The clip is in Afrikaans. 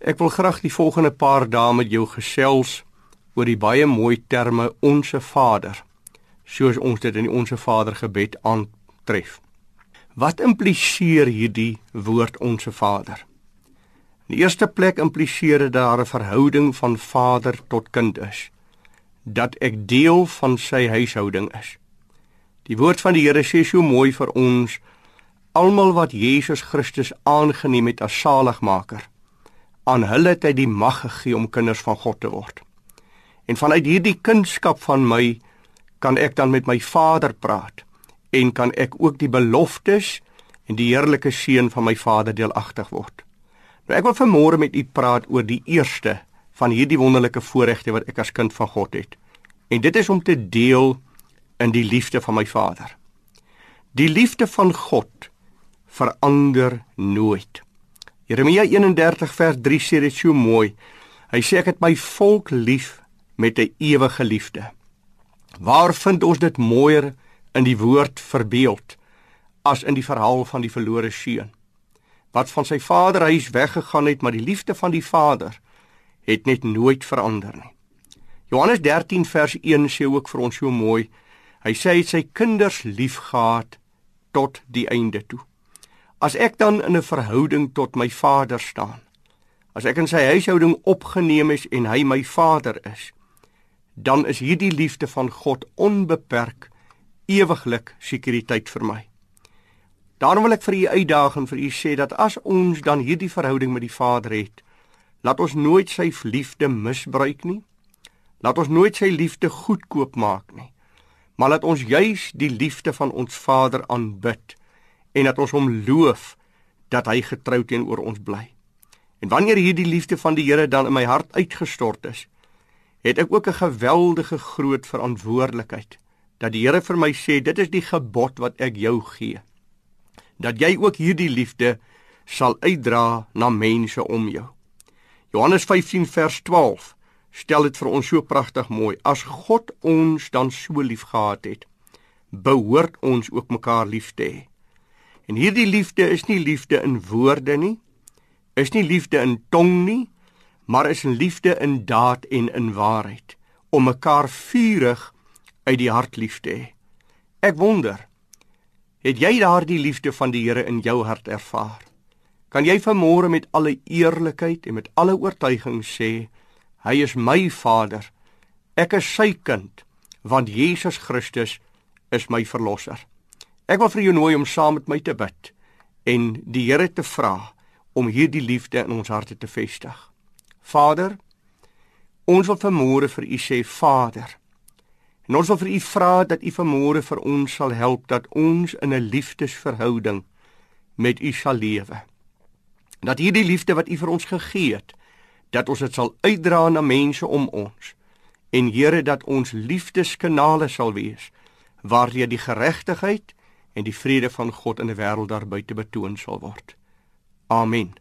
Ek wil graag die volgende paar dae met jou gesels oor die baie mooi terme onsse Vader, soos ons dit in die onsse Vader gebed aantref. Wat impliseer hierdie woord onsse Vader? In die eerste plek impliseer dit daar 'n verhouding van vader tot kind is, dat ek deel van sy huishouding is. Die woord van die Here sê so mooi vir ons almal wat Jesus Christus aangeneem het as saligmaker aan hulle het hy die mag gegee om kinders van God te word. En vanuit hierdie kunskap van my kan ek dan met my Vader praat en kan ek ook die beloftes en die heerlike seën van my Vader deelagtig word. Nou ek wil vanmôre met u praat oor die eerste van hierdie wonderlike voorregte wat ek as kind van God het. En dit is om te deel in die liefde van my Vader. Die liefde van God verander nooit. Jeremia 31 vers 3 sê dit so mooi. Hy sê ek het my volk lief met 'n ewige liefde. Waar vind ons dit mooier in die woord verbeeld as in die verhaal van die verlore seun wat van sy vaderhuis weggegaan het, maar die liefde van die Vader het net nooit verander nie. Johannes 13 vers 1 sê ook vir ons so mooi. Hy sê hy het sy kinders liefgehad tot die einde toe. As ek dan in 'n verhouding tot my Vader staan, as ek in sy huishouding opgeneem is en hy my Vader is, dan is hierdie liefde van God onbeperk, ewiglik sekuriteit vir my. Daarom wil ek vir u uitdaag en vir u sê dat as ons dan hierdie verhouding met die Vader het, laat ons nooit sy liefde misbruik nie. Laat ons nooit sy liefde goedkoop maak nie. Maar laat ons juis die liefde van ons Vader aanbid en dat ons hom loof dat hy getrou teenoor ons bly. En wanneer hierdie liefde van die Here dan in my hart uitgestort is, het ek ook 'n geweldige groot verantwoordelikheid dat die Here vir my sê dit is die gebod wat ek jou gee. Dat jy ook hierdie liefde sal uitdra na mense om jou. Johannes 15 vers 12 stel dit vir ons so pragtig mooi. As God ons dan so liefgehad het, behoort ons ook mekaar lief te hê. En hierdie liefde is nie liefde in woorde nie, is nie liefde in tong nie, maar is 'n liefde in daad en in waarheid om mekaar vurig uit die hart lief te hê. Ek wonder, het jy daardie liefde van die Here in jou hart ervaar? Kan jy vanmôre met alle eerlikheid en met alle oortuiging sê, hy is my Vader, ek is sy kind, want Jesus Christus is my verlosser. Ek wil vir jou nooi om saam met my te bid en die Here te vra om hierdie liefde in ons harte te vestig. Vader, ons wil vanmôre vir U sê Vader. En ons wil vir U vra dat U vanmôre vir ons sal help dat ons in 'n liefdesverhouding met U sal lewe. Dat hierdie liefde wat U vir ons gegee het, dat ons dit sal uitdra na mense om ons. En Here dat ons liefdeskanale sal wees waardeur die geregtigheid en die vrede van God in 'n wêreld daar buite betoon sal word. Amen.